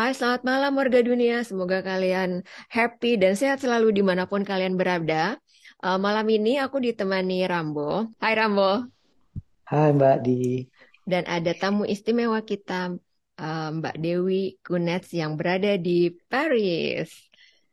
Hai, selamat malam warga dunia. Semoga kalian happy dan sehat selalu di mana pun kalian berada. Uh, malam ini aku ditemani Rambo. Hai Rambo. Hai Mbak Di. Dan ada tamu istimewa kita, uh, Mbak Dewi Kunets yang berada di Paris.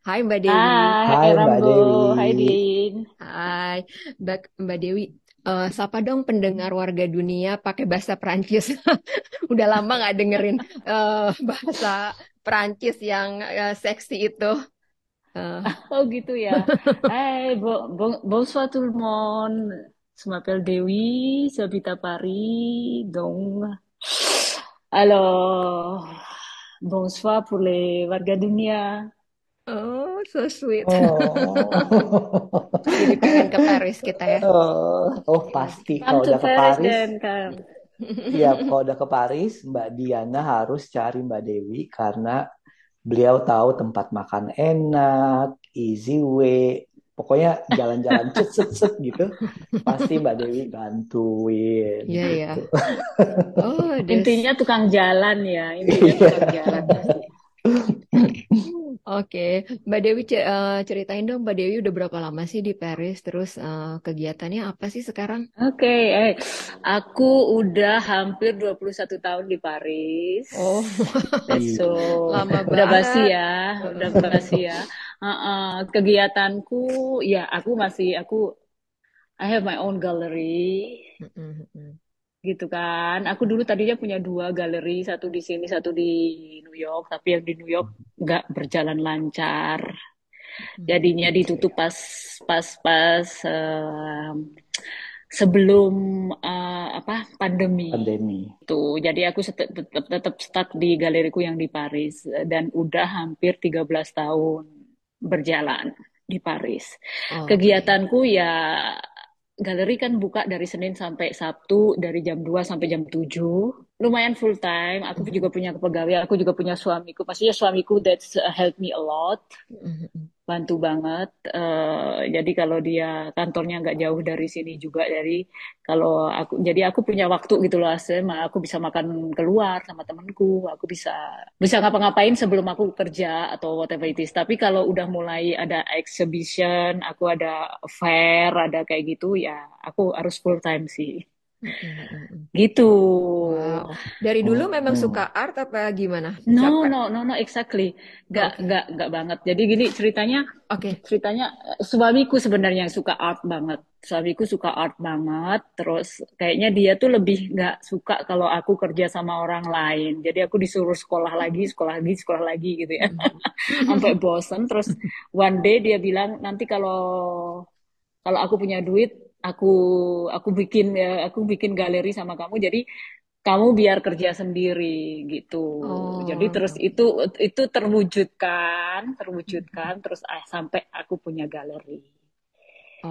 Hai Mbak Dewi. Hai, Hai Mbak Rambo. Dewi. Hai Din. Hai, Mbak, Mbak Dewi. Uh, sapa dong pendengar warga dunia pakai bahasa Perancis. Udah lama nggak dengerin uh, bahasa Perancis yang uh, seksi itu. Uh. Oh gitu ya. Hai, bo bo bonsoir tout le monde. Je m'appelle Dewi, j'habite à Paris. Donc, alors, bonsoir pour les warga dunia. Oh, so sweet. Oh. Jadi pengen ke Paris kita ya. Oh, oh pasti Come kalau udah ke Paris Paris, dan come. iya kalau udah ke Paris, Mbak Diana harus cari Mbak Dewi karena beliau tahu tempat makan enak, easy way, pokoknya jalan-jalan cet cet cet gitu, pasti Mbak Dewi bantuin Iya, iya. gitu. Oh. Intinya tukang jalan ya. Intinya tukang jalan. Oke, Mbak Dewi ce- eh, ceritain dong Mbak Dewi udah berapa lama sih di Paris? Terus eh, kegiatannya apa sih sekarang? Oke, eh, aku udah hampir 21 tahun di Paris. Oh, That's so lama udah basi banget. ya, udah basi ya. Uh-uh. Kegiatanku ya aku masih aku I have my own gallery Mm-mm, mm-mm. Gitu kan. Aku dulu tadinya punya dua galeri, satu di sini, satu di New York, tapi yang di New York nggak berjalan lancar. Jadinya ditutup pas pas pas eh, sebelum eh, apa pandemi. Pandemi. Tuh, jadi aku tetap, tetap, stuck di galeriku yang di Paris dan udah hampir 13 tahun berjalan di Paris. Oke. Kegiatanku ya galeri kan buka dari Senin sampai Sabtu dari jam 2 sampai jam 7. Lumayan full time. Aku juga punya kepegawaian, aku juga punya suamiku. Pastinya suamiku that's uh, helped me a lot Mm-mm. bantu banget. Eh, jadi kalau dia kantornya nggak jauh dari sini juga, jadi kalau aku, jadi aku punya waktu gitu loh, Asem. Aku bisa makan keluar sama temenku, aku bisa bisa ngapa-ngapain sebelum aku kerja atau whatever it is. Tapi kalau udah mulai ada exhibition, aku ada fair, ada kayak gitu, ya aku harus full time sih. Gitu. Wow. Dari dulu memang Hmm. suka art apa gimana? No, Siapa? no, no, no, exactly. Nggak, Oke. nggak, nggak banget. Jadi gini ceritanya. Oke. ceritanya eh, suamiku sebenarnya yang suka art banget. Suamiku suka art banget. Terus kayaknya dia tuh lebih nggak suka kalau aku kerja sama orang lain. Jadi aku disuruh sekolah lagi, sekolah lagi, sekolah lagi gitu ya. Sampai bosen. Terus one day dia bilang nanti kalau kalau aku punya duit, aku aku bikin ya, aku bikin galeri sama kamu. Jadi kamu biar kerja sendiri gitu. Jadi Oh. terus itu itu terwujudkan, terwujudkan terus ah, sampai aku punya galeri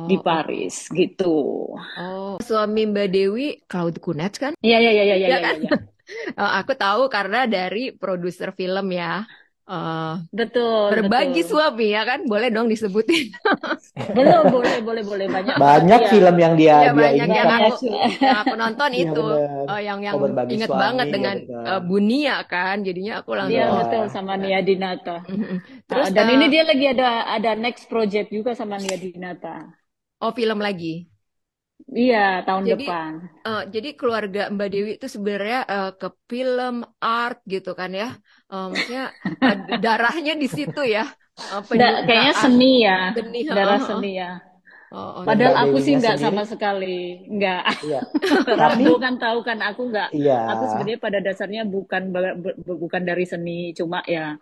di Oh, oh, Paris gitu. oh. Suami Mbak Dewi Claude Kunets kan? Iya iya iya iya Ya iya kan? iya. Eh, aku tahu karena dari produser film ya. Eh, Betul berbagi betul. suami ya kan? Boleh dong disebutin. Belum boleh boleh boleh banyak Banyak iya. film yang dia Iya dia banyak ini yang kan. Aku sih. yang aku nonton Iya itu. Eh, yang yang Oh inget suami, banget ya dengan benar. eh, Bunia kan. Jadinya aku Iya langsung betul Wah. sama Nia Dinata. Mhm. Ah, Terus dan ini eh, dia lagi ada ada next project juga sama Nia Dinata. oh film lagi. Iya tahun Jadi depan. eh, jadi keluarga Mbak Dewi itu sebenarnya eh, ke film art gitu kan ya. Eh, maksudnya darahnya di situ ya. Eh, Da, kayaknya seni ya, seni. heeh, darah heeh. seni ya. Oh, oh, Dan Padahal aku sih nggak sendiri, sama sekali, nggak. iya. Tapi kan tahu kan aku nggak. iya. Aku sebenarnya pada dasarnya bukan bukan dari seni, cuma ya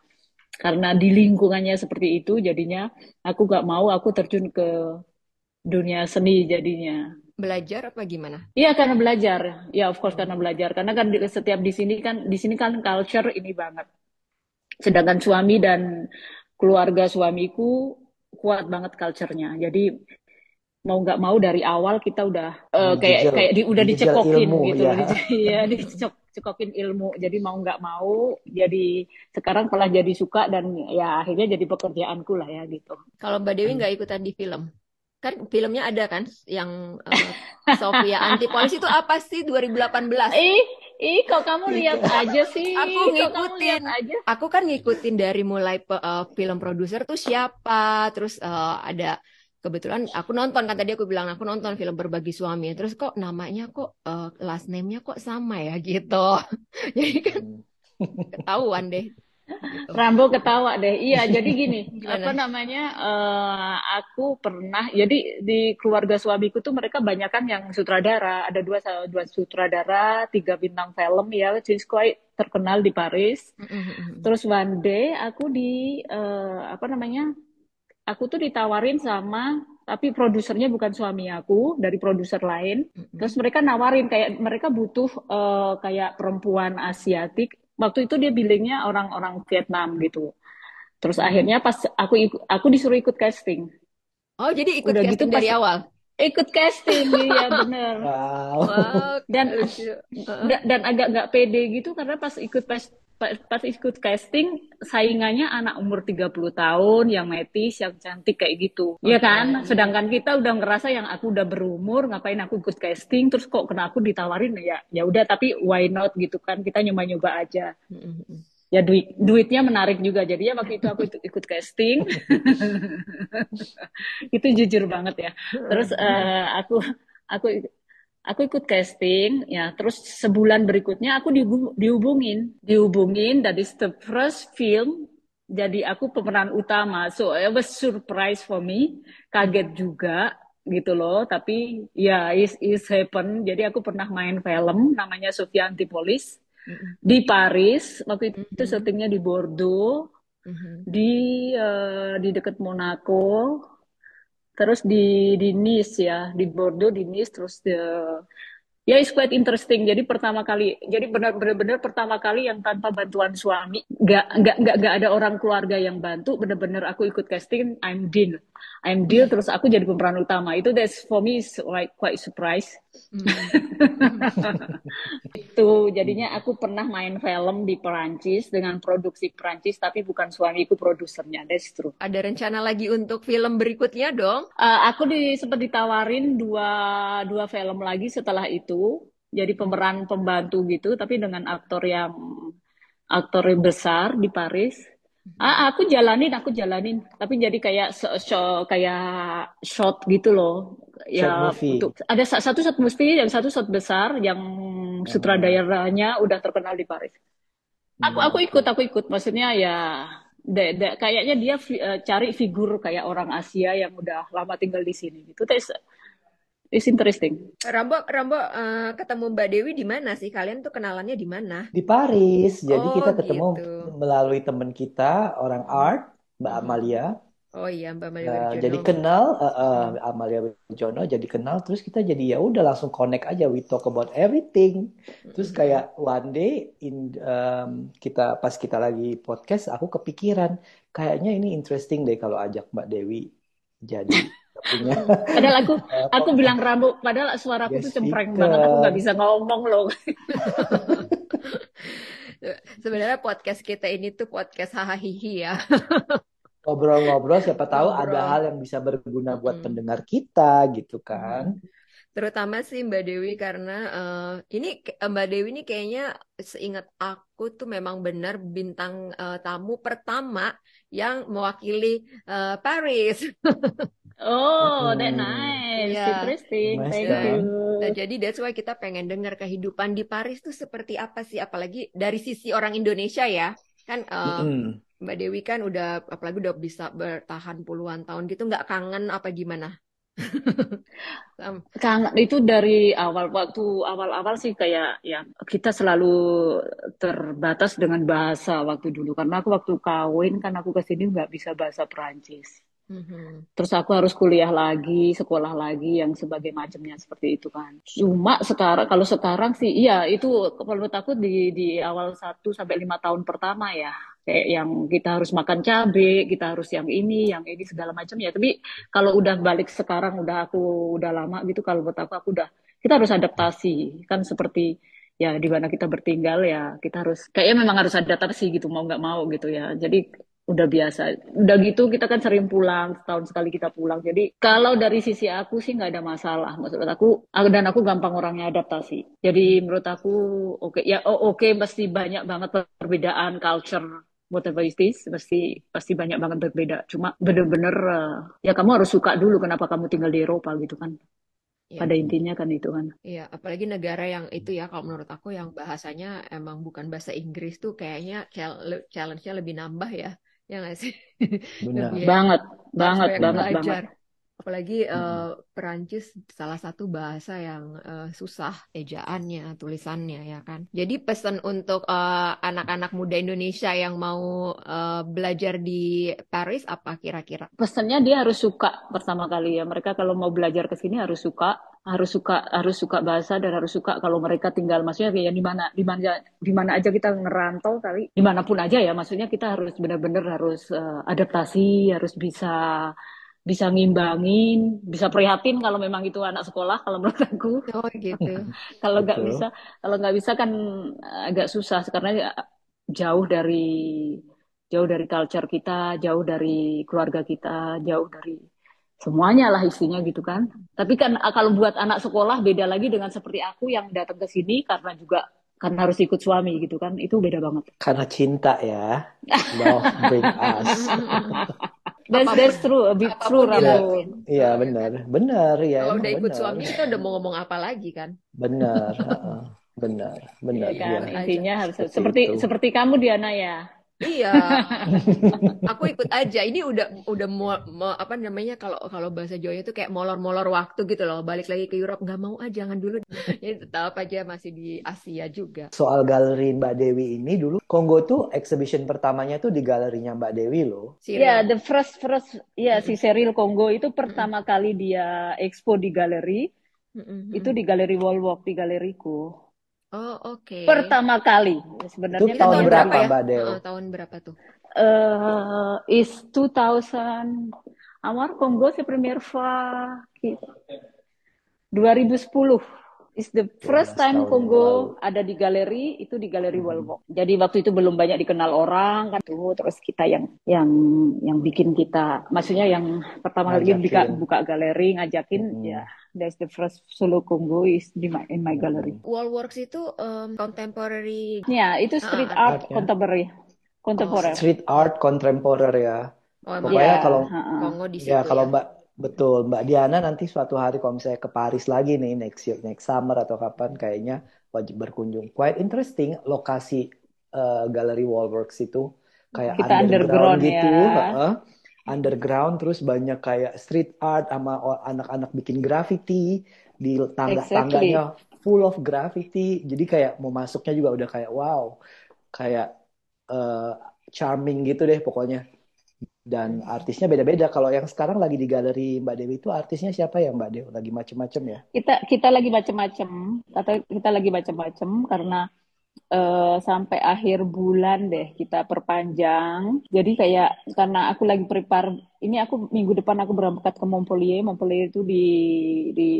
karena di lingkungannya seperti itu, jadinya aku nggak mau aku terjun ke dunia seni jadinya. belajar apa gimana? Iya karena belajar, ya of course karena belajar. Karena kan di- setiap di sini kan di sini kan culture ini banget. Sedangkan suami dan keluarga suamiku kuat banget culture-nya. Jadi mau nggak mau dari awal kita udah eh, kayak kayak di, udah dicekokin ilmu gitu ya. loh. Iya, dicekokin ilmu. Jadi mau nggak mau, jadi sekarang malah jadi suka dan ya akhirnya jadi pekerjaanku lah ya gitu. Kalau Mbak Dewi nggak ikutan di film? Kan filmnya ada kan yang eh, Sofia Antipolis itu apa sih 2018? Eh, Ih, kok kamu lihat aja sih? Aku Kok kamu ngikutin. aja? Aku kan ngikutin dari mulai pe- eh, film produser tuh siapa, terus eh, ada kebetulan aku nonton kan tadi aku bilang aku nonton film Berbagi Suami, terus kok namanya kok eh, last name-nya kok sama ya gitu. Jadi kan Hmm. ketahuan deh. Gitu. Rambo ketawa deh. Iya, jadi gini, Gimana? apa namanya? eh, aku pernah, jadi di keluarga suamiku tuh mereka banyak kan yang sutradara. Ada dua dua sutradara, tiga bintang film ya, quite terkenal di Paris. Terus one day aku di eh, apa namanya? Aku tuh ditawarin sama tapi produsernya bukan suami aku, dari produser lain. Terus mereka nawarin kayak mereka butuh eh, kayak perempuan Asiatik. Waktu itu dia billingnya orang-orang Vietnam gitu. Terus akhirnya pas aku ikut, aku disuruh ikut casting. Oh, jadi ikut Udah gitu casting dari pas- awal. Ikut casting, iya bener. Wow. Dan dan, dan agak nggak pede gitu karena pas ikut pas, pas, ikut casting saingannya anak umur 30 tahun yang metis yang cantik kayak gitu. Iya Oke. kan? Sedangkan kita udah ngerasa yang aku udah berumur ngapain aku ikut casting? Terus kok kena aku ditawarin? Ya ya udah tapi why not gitu kan? Kita nyoba-nyoba aja. Ya duit duitnya menarik juga. Jadi ya waktu itu aku ikut, casting. Itu jujur banget ya. Terus eh, aku aku aku ikut casting ya. Terus sebulan berikutnya aku dihu- dihubungin. Dihubungin that is the first film jadi aku pemeran utama. So it was surprise for me. Kaget juga gitu loh. Tapi ya is is happen. Jadi aku pernah main film namanya Sofia Antipolis di Paris. Waktu itu Mhm. syutingnya di Bordeaux Mhm. di eh, di dekat Monaco terus di di Nice ya di Bordeaux di Nice terus de, ya it's quite interesting. Jadi pertama kali jadi benar-benar pertama kali yang tanpa bantuan suami nggak nggak nggak nggak ada orang keluarga yang bantu benar-benar aku ikut casting I'm deal. I'm deal terus aku jadi pemeran utama. Itu that's for me is like quite surprise itu jadinya aku pernah main film di Perancis dengan produksi Perancis tapi bukan suamiku produsernya. That's true. Ada rencana lagi untuk film berikutnya dong? Eh, aku di, sempat ditawarin dua dua film lagi setelah itu. Jadi pemeran pembantu gitu tapi dengan aktor yang aktor yang besar di Paris ah aku jalanin aku jalanin tapi jadi kayak so- so- kayak shot gitu loh ya movie. untuk ada sa- satu shot mesti dan satu shot besar yang sutradaranya udah terkenal di Paris Aku aku ikut, aku ikut. Maksudnya ya de- de- kayaknya dia fi- eh, cari figur kayak orang Asia yang udah lama tinggal di sini gitu. That's it's interesting. Rambo, Rambo eh, ketemu Mbak Dewi di mana sih? Kalian tuh kenalannya di mana? Di Paris. Jadi Oh, kita ketemu gitu. melalui teman kita, orang art, Mbak Amalia. Oh iya, Mbak Malia Nah, Wirjono. jadi kenal eh, eh, Amalia Wijono jadi kenal terus kita jadi ya udah langsung connect aja we talk about everything terus kayak one day in um, kita pas kita lagi podcast aku kepikiran kayaknya ini interesting deh kalau ajak Mbak Dewi jadi punya Padahal aku aku bilang Rambo, padahal suaraku Yes, tuh cempreng speaker. banget, aku nggak bisa ngomong loh. Sebenarnya podcast kita ini tuh podcast hahaha ya. ngobrol-ngobrol siapa tahu ada Ngobrol. hal yang bisa berguna buat Mm-mm. pendengar kita gitu kan Terutama sih Mbak Dewi karena eh, ini Mbak Dewi ini kayaknya seingat aku tuh memang benar bintang eh, tamu pertama yang mewakili eh, Paris. Oh, that Hmm. nice, Iya. interesting, Nice thank kan? you. Nah, jadi that's why kita pengen dengar kehidupan di Paris tuh seperti apa sih, apalagi dari sisi orang Indonesia ya. Kan eh, Mm-mm. Mbak Dewi kan udah apalagi udah bisa bertahan puluhan tahun gitu nggak kangen apa gimana? Kangen itu dari awal waktu awal-awal sih kayak ya kita selalu terbatas dengan bahasa waktu dulu karena aku waktu kawin kan aku ke sini nggak bisa bahasa Perancis. Mhm. Terus aku harus kuliah lagi, sekolah lagi yang sebagai macamnya seperti itu kan. Cuma sekarang kalau sekarang sih iya itu menurut aku di di awal 1 sampai lima tahun pertama ya. Kayak yang kita harus makan cabe, kita harus yang ini, yang ini segala macam ya. Tapi kalau udah balik sekarang udah aku udah lama gitu kalau buat aku aku udah kita harus adaptasi kan seperti ya di mana kita bertinggal ya kita harus kayaknya memang harus adaptasi gitu mau nggak mau gitu ya. Jadi udah biasa. Udah gitu kita kan sering pulang, setahun sekali kita pulang. Jadi kalau dari sisi aku sih nggak ada masalah. Maksud aku dan aku gampang orangnya adaptasi. Jadi menurut aku oke okay. ya oh, oke okay, pasti banyak banget perbedaan culture whatever it is pasti pasti banyak banget berbeda. Cuma bener-bener uh, ya kamu harus suka dulu kenapa kamu tinggal di Eropa gitu kan. Ya. Pada intinya kan itu kan. Iya, apalagi negara yang itu ya kalau menurut aku yang bahasanya emang bukan bahasa Inggris tuh kayaknya challenge-nya lebih nambah ya ya nggak sih? Benar. Lebih, banget, banget, banget, banget. Apalagi hmm. uh, Perancis salah satu bahasa yang uh, susah ejaannya, tulisannya ya kan. Jadi pesan untuk anak eh, anak-anak muda Indonesia yang mau uh, belajar di Paris apa kira-kira? Pesannya dia harus suka pertama kali ya. Mereka kalau mau belajar ke sini harus suka, harus suka harus suka bahasa dan harus suka kalau mereka tinggal maksudnya kayak di mana di mana di mana aja kita ngerantau kali di mana pun aja ya maksudnya kita harus benar-benar harus uh, adaptasi harus bisa bisa ngimbangin, bisa prihatin kalau memang itu anak sekolah kalau menurut aku. Oh gitu. kalau nggak bisa, kalau nggak bisa kan agak susah karena jauh dari jauh dari culture kita, jauh dari keluarga kita, jauh dari semuanya lah isinya gitu kan. Tapi kan kalau buat anak sekolah beda lagi dengan seperti aku yang datang ke sini karena juga karena harus ikut suami gitu kan. Itu beda banget. Karena cinta ya. Love bring us. That's that's true a bit true Ramo iya benar. Benar ya kalau udah ikut benar. suami kita udah mau ngomong apa lagi kan? Benar benar benar ya kan? Ya. intinya harus seperti seperti, seperti kamu Diana ya Iya, aku ikut aja. Ini udah udah mau, mau apa namanya kalau kalau bahasa Jawa itu kayak molor-molor waktu gitu loh. Balik lagi ke Europe nggak mau aja, ah, jangan dulu. Ini tetap aja masih di Asia juga. Soal galeri Mbak Dewi ini dulu Kongo tuh exhibition pertamanya tuh di galerinya Mbak Dewi loh. Iya, yeah, the first first ya yeah, si Cyril Kongo itu pertama kali dia expo di galeri. Mm -hmm. Itu di galeri Wallwalk di galeriku. Oh, oke. Okay. Pertama kali. Sebenarnya itu tahun berapa, ya? Mbak Del? Uh, tahun berapa tuh? Uh, is 2000 Amar Kongo se premier fois 2010 is the first time Kongo ada di galeri itu di galeri hmm. Walmart. Jadi waktu itu belum banyak dikenal orang kan tuh terus kita yang yang yang bikin kita maksudnya yang pertama kali buka buka galeri ngajakin hmm. ya that's the first solo Kongo is di my, in my gallery. Wallworks itu um, contemporary. Ya, itu street uh, art, art ya? contemporary. Contemporary. Oh, street art contemporary ya. Oh, Pokoknya ya, kalau Kongo di ya kalau ya? Mbak Betul, Mbak Diana nanti suatu hari kalau misalnya ke Paris lagi nih next year, next summer atau kapan kayaknya wajib berkunjung. Quite interesting lokasi uh, Galeri Wallworks itu kayak Kita underground, underground gitu, ya. uh, underground terus banyak kayak street art sama anak-anak bikin graffiti di tangga-tangganya exactly. full of graffiti. Jadi kayak mau masuknya juga udah kayak wow, kayak uh, charming gitu deh pokoknya dan artisnya beda-beda. Kalau yang sekarang lagi di galeri Mbak Dewi itu artisnya siapa ya Mbak Dewi? Lagi macem-macem ya? Kita kita lagi macem-macem atau kita lagi macem-macem karena uh, sampai akhir bulan deh kita perpanjang. Jadi kayak karena aku lagi prepare ini aku minggu depan aku berangkat ke Montpellier. Montpellier itu di di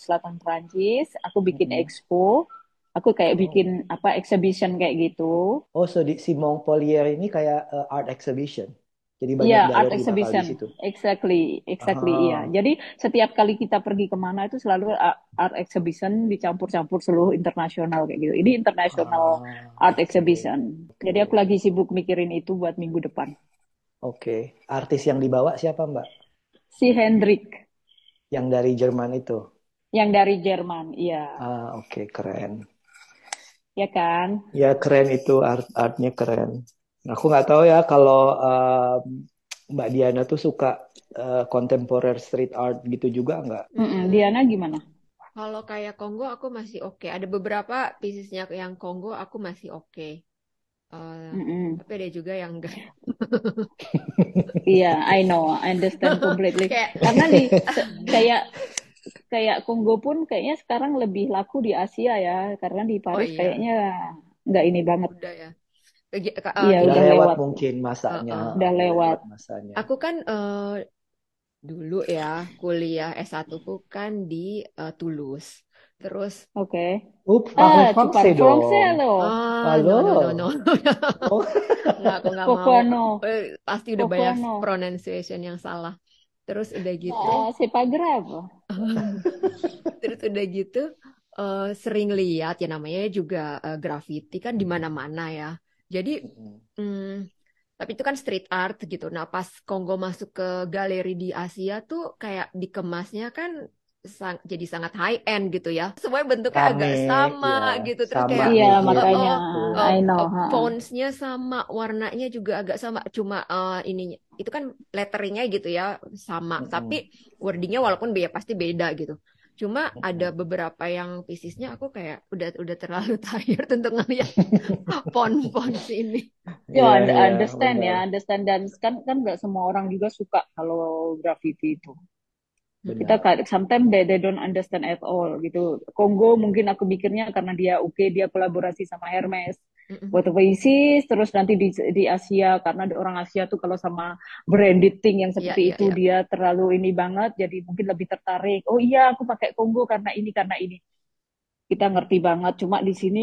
selatan Prancis. Aku bikin hmm. expo. Aku kayak oh. bikin apa exhibition kayak gitu. Oh, so di si Montpellier ini kayak uh, art exhibition? Jadi banyak yeah, art exhibition. Di situ. Exactly, exactly iya. Jadi setiap kali kita pergi ke mana itu selalu art exhibition dicampur-campur seluruh internasional kayak gitu. Ini international ah, art exhibition. Okay. Jadi aku lagi sibuk mikirin itu buat minggu depan. Oke, okay. artis yang dibawa siapa Mbak? Si Hendrik. Yang dari Jerman itu. Yang dari Jerman, iya. Ah, oke, okay. keren. Ya kan? Ya keren itu art artnya keren. Aku nggak tahu ya kalau uh, Mbak Diana tuh suka uh, contemporary street art gitu juga nggak? Mm -mm. Diana gimana? Kalau kayak Kongo aku masih oke. Okay. Ada beberapa piecesnya yang Kongo aku masih oke. Okay. Uh, mm -mm. Tapi ada juga yang enggak. Iya, yeah, I know, I understand completely. kayak... Karena di kayak kayak Kongo pun kayaknya sekarang lebih laku di Asia ya, karena di Paris oh, iya. kayaknya nggak ini banget. Udah ya. Uh, iya, udah, lewat, lewat mungkin masanya. Uh, uh. Udah lewat masanya. Aku kan uh, dulu ya kuliah S1 ku kan di uh, Toulouse. Terus, Oke. Uh, Ah, parfum cepat Francais dong. Francais loh. ah, no, no, no, no. Oh, Nggak, aku nggak mau. Eh, Pasti udah Poco banyak pronunciation yang salah. Terus udah gitu, Ah, c'est pas grave. terus udah gitu, eh, sering lihat ya namanya juga eh, graffiti kan di mana-mana ya. Jadi, hmm, tapi itu kan street art gitu. Nah, pas Kongo masuk ke galeri di Asia tuh kayak dikemasnya kan sang- jadi sangat high end gitu ya. Semuanya bentuknya agak rame, sama ya, gitu. Terus sama kayak Iya, oh, makanya oh, betul. I eh, know. ha. fontsnya sama, warnanya juga agak sama. Cuma eh, ininya itu kan letteringnya gitu ya sama. Mm-mm. Tapi wordingnya walaupun ya pasti beda gitu. Cuma ada beberapa yang piecesnya aku kayak udah udah terlalu tired untuk ngeliat font-font ini. Ya, Iya, und- iya, understand ya, benar, understand dan kan kan nggak semua orang juga suka kalau graffiti itu. Kita benar. kadang sometimes they, they don't understand at all gitu. Kongo mungkin aku mikirnya karena dia oke dia kolaborasi sama Hermes. Whatever is, terus nanti di di Asia karena orang Asia tuh kalau sama branded thing yang Iya, seperti iya, itu iya. dia terlalu ini banget, jadi mungkin lebih tertarik. Oh iya, aku pakai Kongo karena ini karena ini. Kita ngerti banget. Cuma di sini,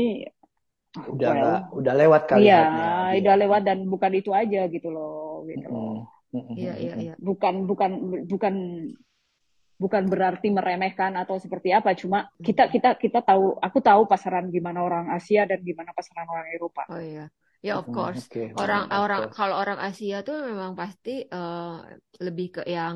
Udah well, nggak, udah lewat kali iya, dia. udah lewat dan bukan itu aja gitu loh, gitu loh. Mm-mm, Iya, iya, iya. Bukan bukan bukan bukan berarti meremehkan atau seperti apa. Cuma kita kita kita tahu, aku tahu pasaran gimana orang Asia dan gimana pasaran orang Eropa. Oh iya. Ya of Mm, course. Oke, Orang orang course. kalau orang Asia tuh memang pasti eh, lebih ke yang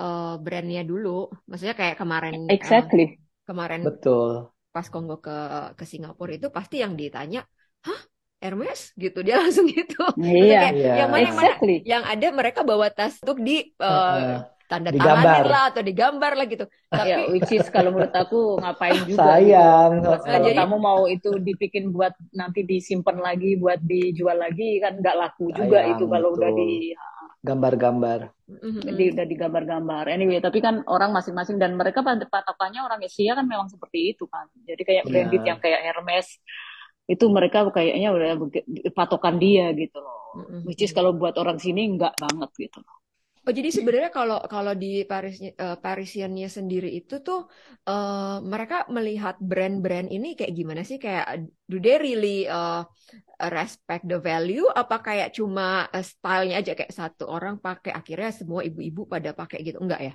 eh, brandnya dulu. Maksudnya kayak kemarin eh, Exactly. kemarin Betul. pas Kongo ke ke Singapura itu pasti yang ditanya, hah Hermes gitu dia langsung gitu. Iya, kayak Iya. yang mana yang mana exactly. yang ada mereka bawa tas untuk di eh, Heeh. Tanda Digambar. tanganin lah atau digambar lah gitu. Ya, Tapi which is kalau menurut aku ngapain juga gitu. Sayang. Nah, kalau jadi kamu mau itu dibikin buat nanti disimpan lagi, buat dijual lagi kan nggak laku juga itu kalau udah di Gambar-gambar. mm, di udah digambar-gambar. Anyway, tapi kan orang masing-masing dan mereka pat- patokannya orang Asia kan memang seperti itu kan. Jadi kayak branded yang kayak Hermes itu mereka kayaknya udah patokan dia gitu loh. mm, Which is kalau buat orang sini nggak banget gitu. Oh, jadi sebenarnya kalau kalau di Paris eh, Parisiannya sendiri itu tuh eh, mereka melihat brand-brand ini kayak gimana sih? Kayak do they really eh, respect the value? Apa kayak cuma eh, stylenya aja kayak satu orang pakai akhirnya semua ibu-ibu pada pakai gitu? Enggak ya?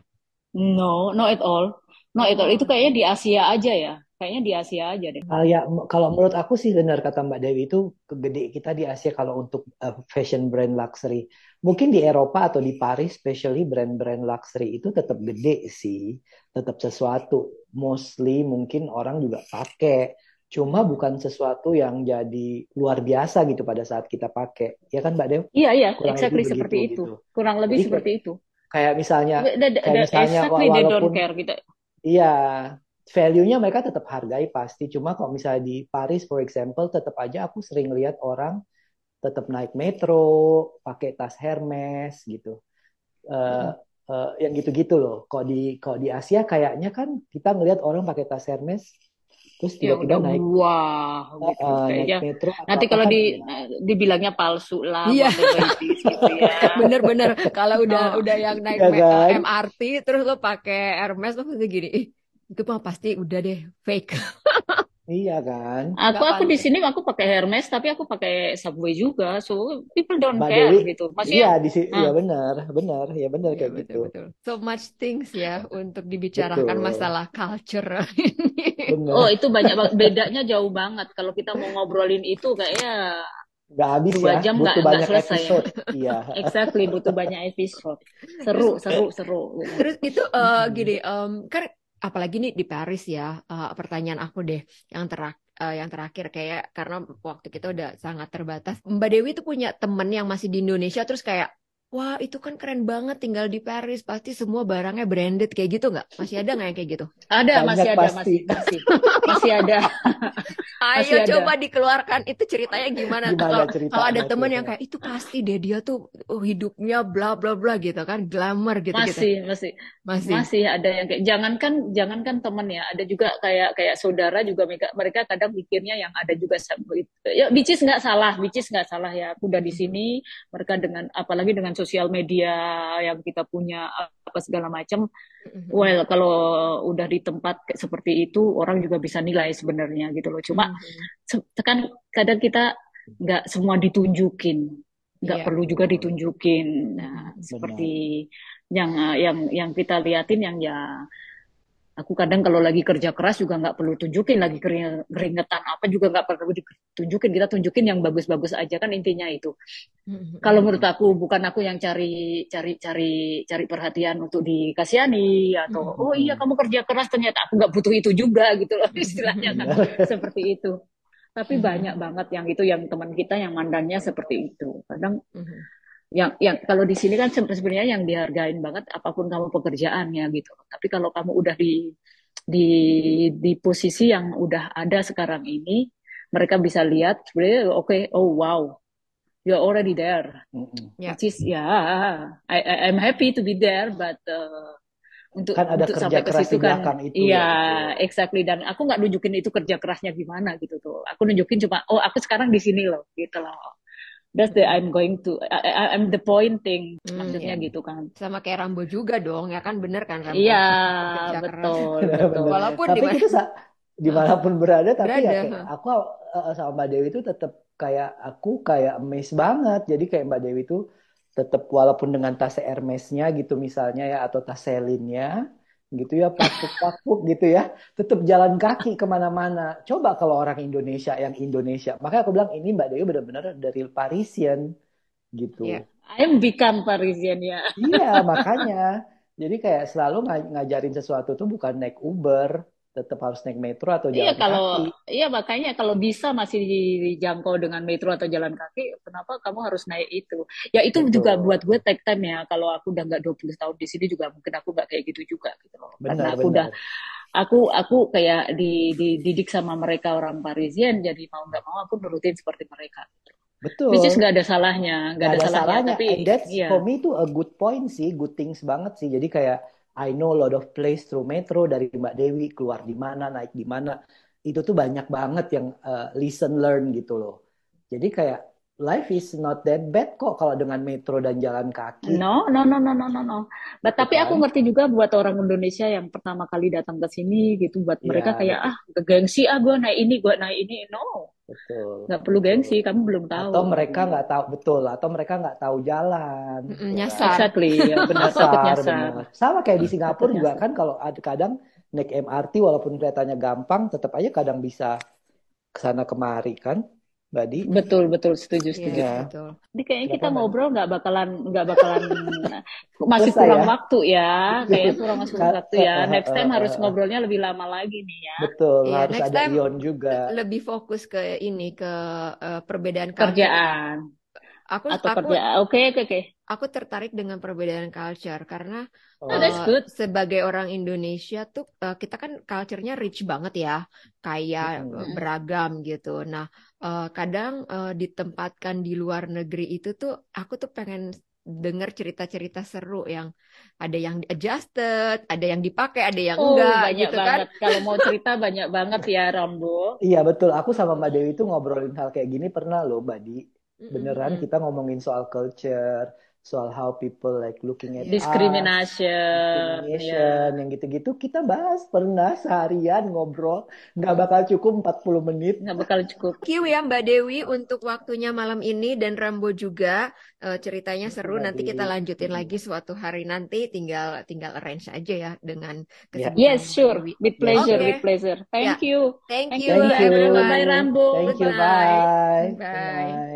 No, no at all. No at all. Oh, Itu kayaknya di Asia aja ya. Kayaknya di Asia aja deh. Ah, ya, kalau menurut aku sih benar kata Mbak Dewi itu kegede kita di Asia kalau untuk uh, fashion brand luxury. Mungkin di Eropa atau di Paris, especially brand-brand luxury itu tetap gede sih, tetap sesuatu. Mostly mungkin orang juga pakai, cuma bukan sesuatu yang jadi luar biasa gitu pada saat kita pakai. Ya kan Mbak Dewi? Iya, iya, Kurang exactly lebih seperti begitu itu. gitu. Kurang lebih Jadi seperti itu. kayak misalnya, The- the- kayak misalnya exactly they don't walaupun care gitu. Iya, value-nya mereka tetap hargai pasti. Cuma kalau misalnya di Paris, for example, tetap aja aku sering lihat orang tetap naik metro, pakai tas Hermes gitu. Eh, mm-mm. eh, yang gitu-gitu loh. Kalau di kalau di Asia kayaknya kan kita ngelihat orang pakai tas Hermes, terus Ya tiba-tiba udah naik wah gitu. eh, naik Kayaknya metro nanti kalau kan di ya, dibilangnya palsu lah, Iya, gitu ya. bener-bener. Kalau udah No. udah yang naik eh, kan? MRT terus lo pakai Hermes lo pasti gini, itu mah pasti udah deh fake, Iya kan? Aku aku di sini aku pakai Hermes tapi aku pakai Subway juga. So people don't Mbak care Dewi, gitu. iya Maksudnya di sini, ah, ya benar, benar, ya benar Ya kayak betul gitu. betul. So much things ya untuk dibicarakan Betul, masalah culture ini. oh benar. itu banyak bedanya jauh banget. Kalau kita mau ngobrolin itu kayaknya Nggak habis dua ya, jam butuh nggak nggak banyak selesai ya. episode. Iya. Exactly butuh banyak episode. Seru seru seru gitu. terus itu eh, Mm-mm. gini, em, kan apalagi nih di Paris ya. eh, pertanyaan aku deh yang terak eh, yang terakhir kayak karena waktu kita udah sangat terbatas. Mbak Dewi tuh punya temen yang masih di Indonesia terus kayak Wah, itu kan keren banget tinggal di Paris. Pasti semua barangnya branded kayak gitu nggak? Masih ada nggak yang kayak gitu? Ada masih Banyak ada pasti. masih masih masih ada. Masih Ayo ada. coba dikeluarkan itu ceritanya gimana tuh Gimana kalau ceritanya kalau ada temen tuh? yang kayak itu pasti deh dia tuh oh, hidupnya bla bla bla gitu kan glamour gitu gitu Masih, masih, masih masih ada yang kayak jangankan jangankan temen ya, ada juga kayak kayak saudara juga mereka mereka kadang mikirnya yang ada juga ya which is nggak salah, which is nggak salah ya. Aku udah di sini, mereka dengan apalagi dengan sosial media yang kita punya apa segala macam. Well, kalau udah di tempat seperti itu, orang juga bisa nilai sebenarnya gitu loh. Cuma Mhm. se- kan kadang kita nggak semua ditunjukin, nggak Iya. perlu juga ditunjukin. Nah, seperti yang yang yang kita liatin yang ya, aku kadang kalau lagi kerja keras juga nggak perlu tunjukin, lagi kering- keringetan apa juga nggak perlu ditunjukin. Kita tunjukin yang bagus-bagus aja kan intinya itu. Mhm. Kalau menurut aku bukan aku yang cari cari cari cari perhatian untuk dikasihani atau Mhm. oh iya kamu kerja keras ternyata aku nggak butuh itu juga gitu loh istilahnya kan seperti itu. Tapi banyak banget yang itu yang teman kita yang mandangnya seperti itu. Kadang. Yang yang kalau di sini kan se- sebenarnya yang dihargain banget apa pun kamu pekerjaannya gitu. Tapi kalau kamu udah di di di posisi yang udah ada sekarang ini, mereka bisa lihat sebenarnya oke, oh wow, you're already there. Ya. Which is ya, I, I I'm happy to be there, but uh, untuk Kan ada untuk kerja sampai ke situ di kan, itu iya, ya, exactly. Dan aku nggak nunjukin itu kerja kerasnya gimana gitu tuh. Aku nunjukin cuma, oh aku sekarang di sini loh, gitu loh. That's the I'm going to, I, I- I'm the pointing, Hmm, maksudnya iya. gitu kan. sama kayak Rambo juga dong ya kan bener kan Rambo Iya, betul, betul. benar. walaupun Tapi di kita sa- di mana pun berada, tapi Berada, ya kayak aku uh, sama Mbak Dewi itu tetap kayak aku kayak amazed banget. Jadi kayak Mbak Dewi itu tetap walaupun dengan tas Hermes-nya gitu misalnya ya atau tas Celine-nya gitu ya pakuk-pakuk gitu ya tetap jalan kaki ke mana-mana coba kalau orang Indonesia yang Indonesia makanya aku bilang ini Mbak Dewi benar-benar dari Parisian gitu Iya. I'm become Parisian ya. Iya, makanya. Jadi kayak selalu nga- ngajarin sesuatu tuh bukan naik Uber, tetap harus naik metro atau Iya jalan kalau kaki. iya makanya kalau bisa masih dijangkau dengan metro atau jalan kaki, kenapa kamu harus naik itu? Ya itu Betul. juga buat gue take time ya. Kalau aku udah nggak 20 tahun di sini juga mungkin aku nggak kayak gitu juga gitu loh. Karena Benar, aku udah aku aku kayak di, dididik sama mereka orang Parisian, jadi mau nggak mau aku nurutin seperti mereka. Betul. Which is nggak ada salahnya, nggak Nggak ada ada salahnya. salahnya. Tapi And that's iya. for me tuh a good point sih, good things banget sih. Jadi kayak I know a lot of place through metro dari Mbak Dewi keluar di mana, naik di mana. Itu tuh banyak banget yang uh, listen learn gitu loh. Jadi kayak life is not that bad kok kalau dengan metro dan jalan kaki. No, no, no, no, no, no, no. But, tapi aku ngerti juga buat orang Indonesia yang pertama kali datang ke sini gitu, buat mereka Iya, kayak ah gengsi ah gue naik ini, gue naik ini. No, Betul. nggak perlu gengsi, kamu belum tahu. Atau mereka nggak tahu betul, atau mereka nggak tahu jalan, Mm-mm, ya nyasar. Exactly, ya benar Nyasar, nyasar, benar. Sama kayak di takut Singapura juga nyasar. kan kalau ada kadang naik MRT walaupun kelihatannya gampang, tetap aja kadang bisa ke sana kemari kan, Mbak Di? Betul, betul, setuju, Iya, setuju. Iya. betul. Jadi kayaknya kita ngobrol nggak bakalan nggak bakalan masih Selesai kurang ya? waktu ya, kayaknya kurang masuk Ka- waktu eh, ya. eh, Next eh, time eh, harus eh. ngobrolnya lebih lama lagi nih ya. Betul, Iya, harus next ada time Ion juga. lebih fokus ke ini ke eh, perbedaan. Kerjaan Aku atau aku kerja. Oke, oke, oke. aku tertarik dengan perbedaan culture karena Oh, Oh, that's eh, good. sebagai orang Indonesia tuh eh, kita kan culture-nya rich banget ya, kaya mm-mm. eh, beragam gitu. Nah, eh, kadang eh, ditempatkan di luar negeri itu tuh aku tuh pengen dengar cerita-cerita seru yang ada yang adjusted, ada yang dipakai, ada yang Oh, enggak banyak gitu kan. banget. Kalau mau cerita banyak banget ya, Rambo. Iya betul, aku sama Mbak Dewi itu ngobrolin hal kayak gini pernah loh, Mbak Di. Beneran Mm-mm-mm. kita ngomongin soal culture, soal how people like looking at Iya. us, Discrimination, ya. discrimination, yang gitu-gitu kita bahas pernah seharian ngobrol, nggak bakal cukup 40 menit. Nggak bakal cukup. Thank you ya Mbak Dewi untuk waktunya malam ini dan Rambo juga Eh, ceritanya seru. Mbak Nanti kita Dewi. lanjutin lagi suatu hari nanti. Tinggal tinggal arrange aja ya dengan Ya, kesibukan Yes, sure. Dewi. With ya, pleasure, Oke, with pleasure. ya. Thank you. Thank Thank you you, Thank you. everyone. Bye. Rambo. Thank you. Bye. Good Bye. night.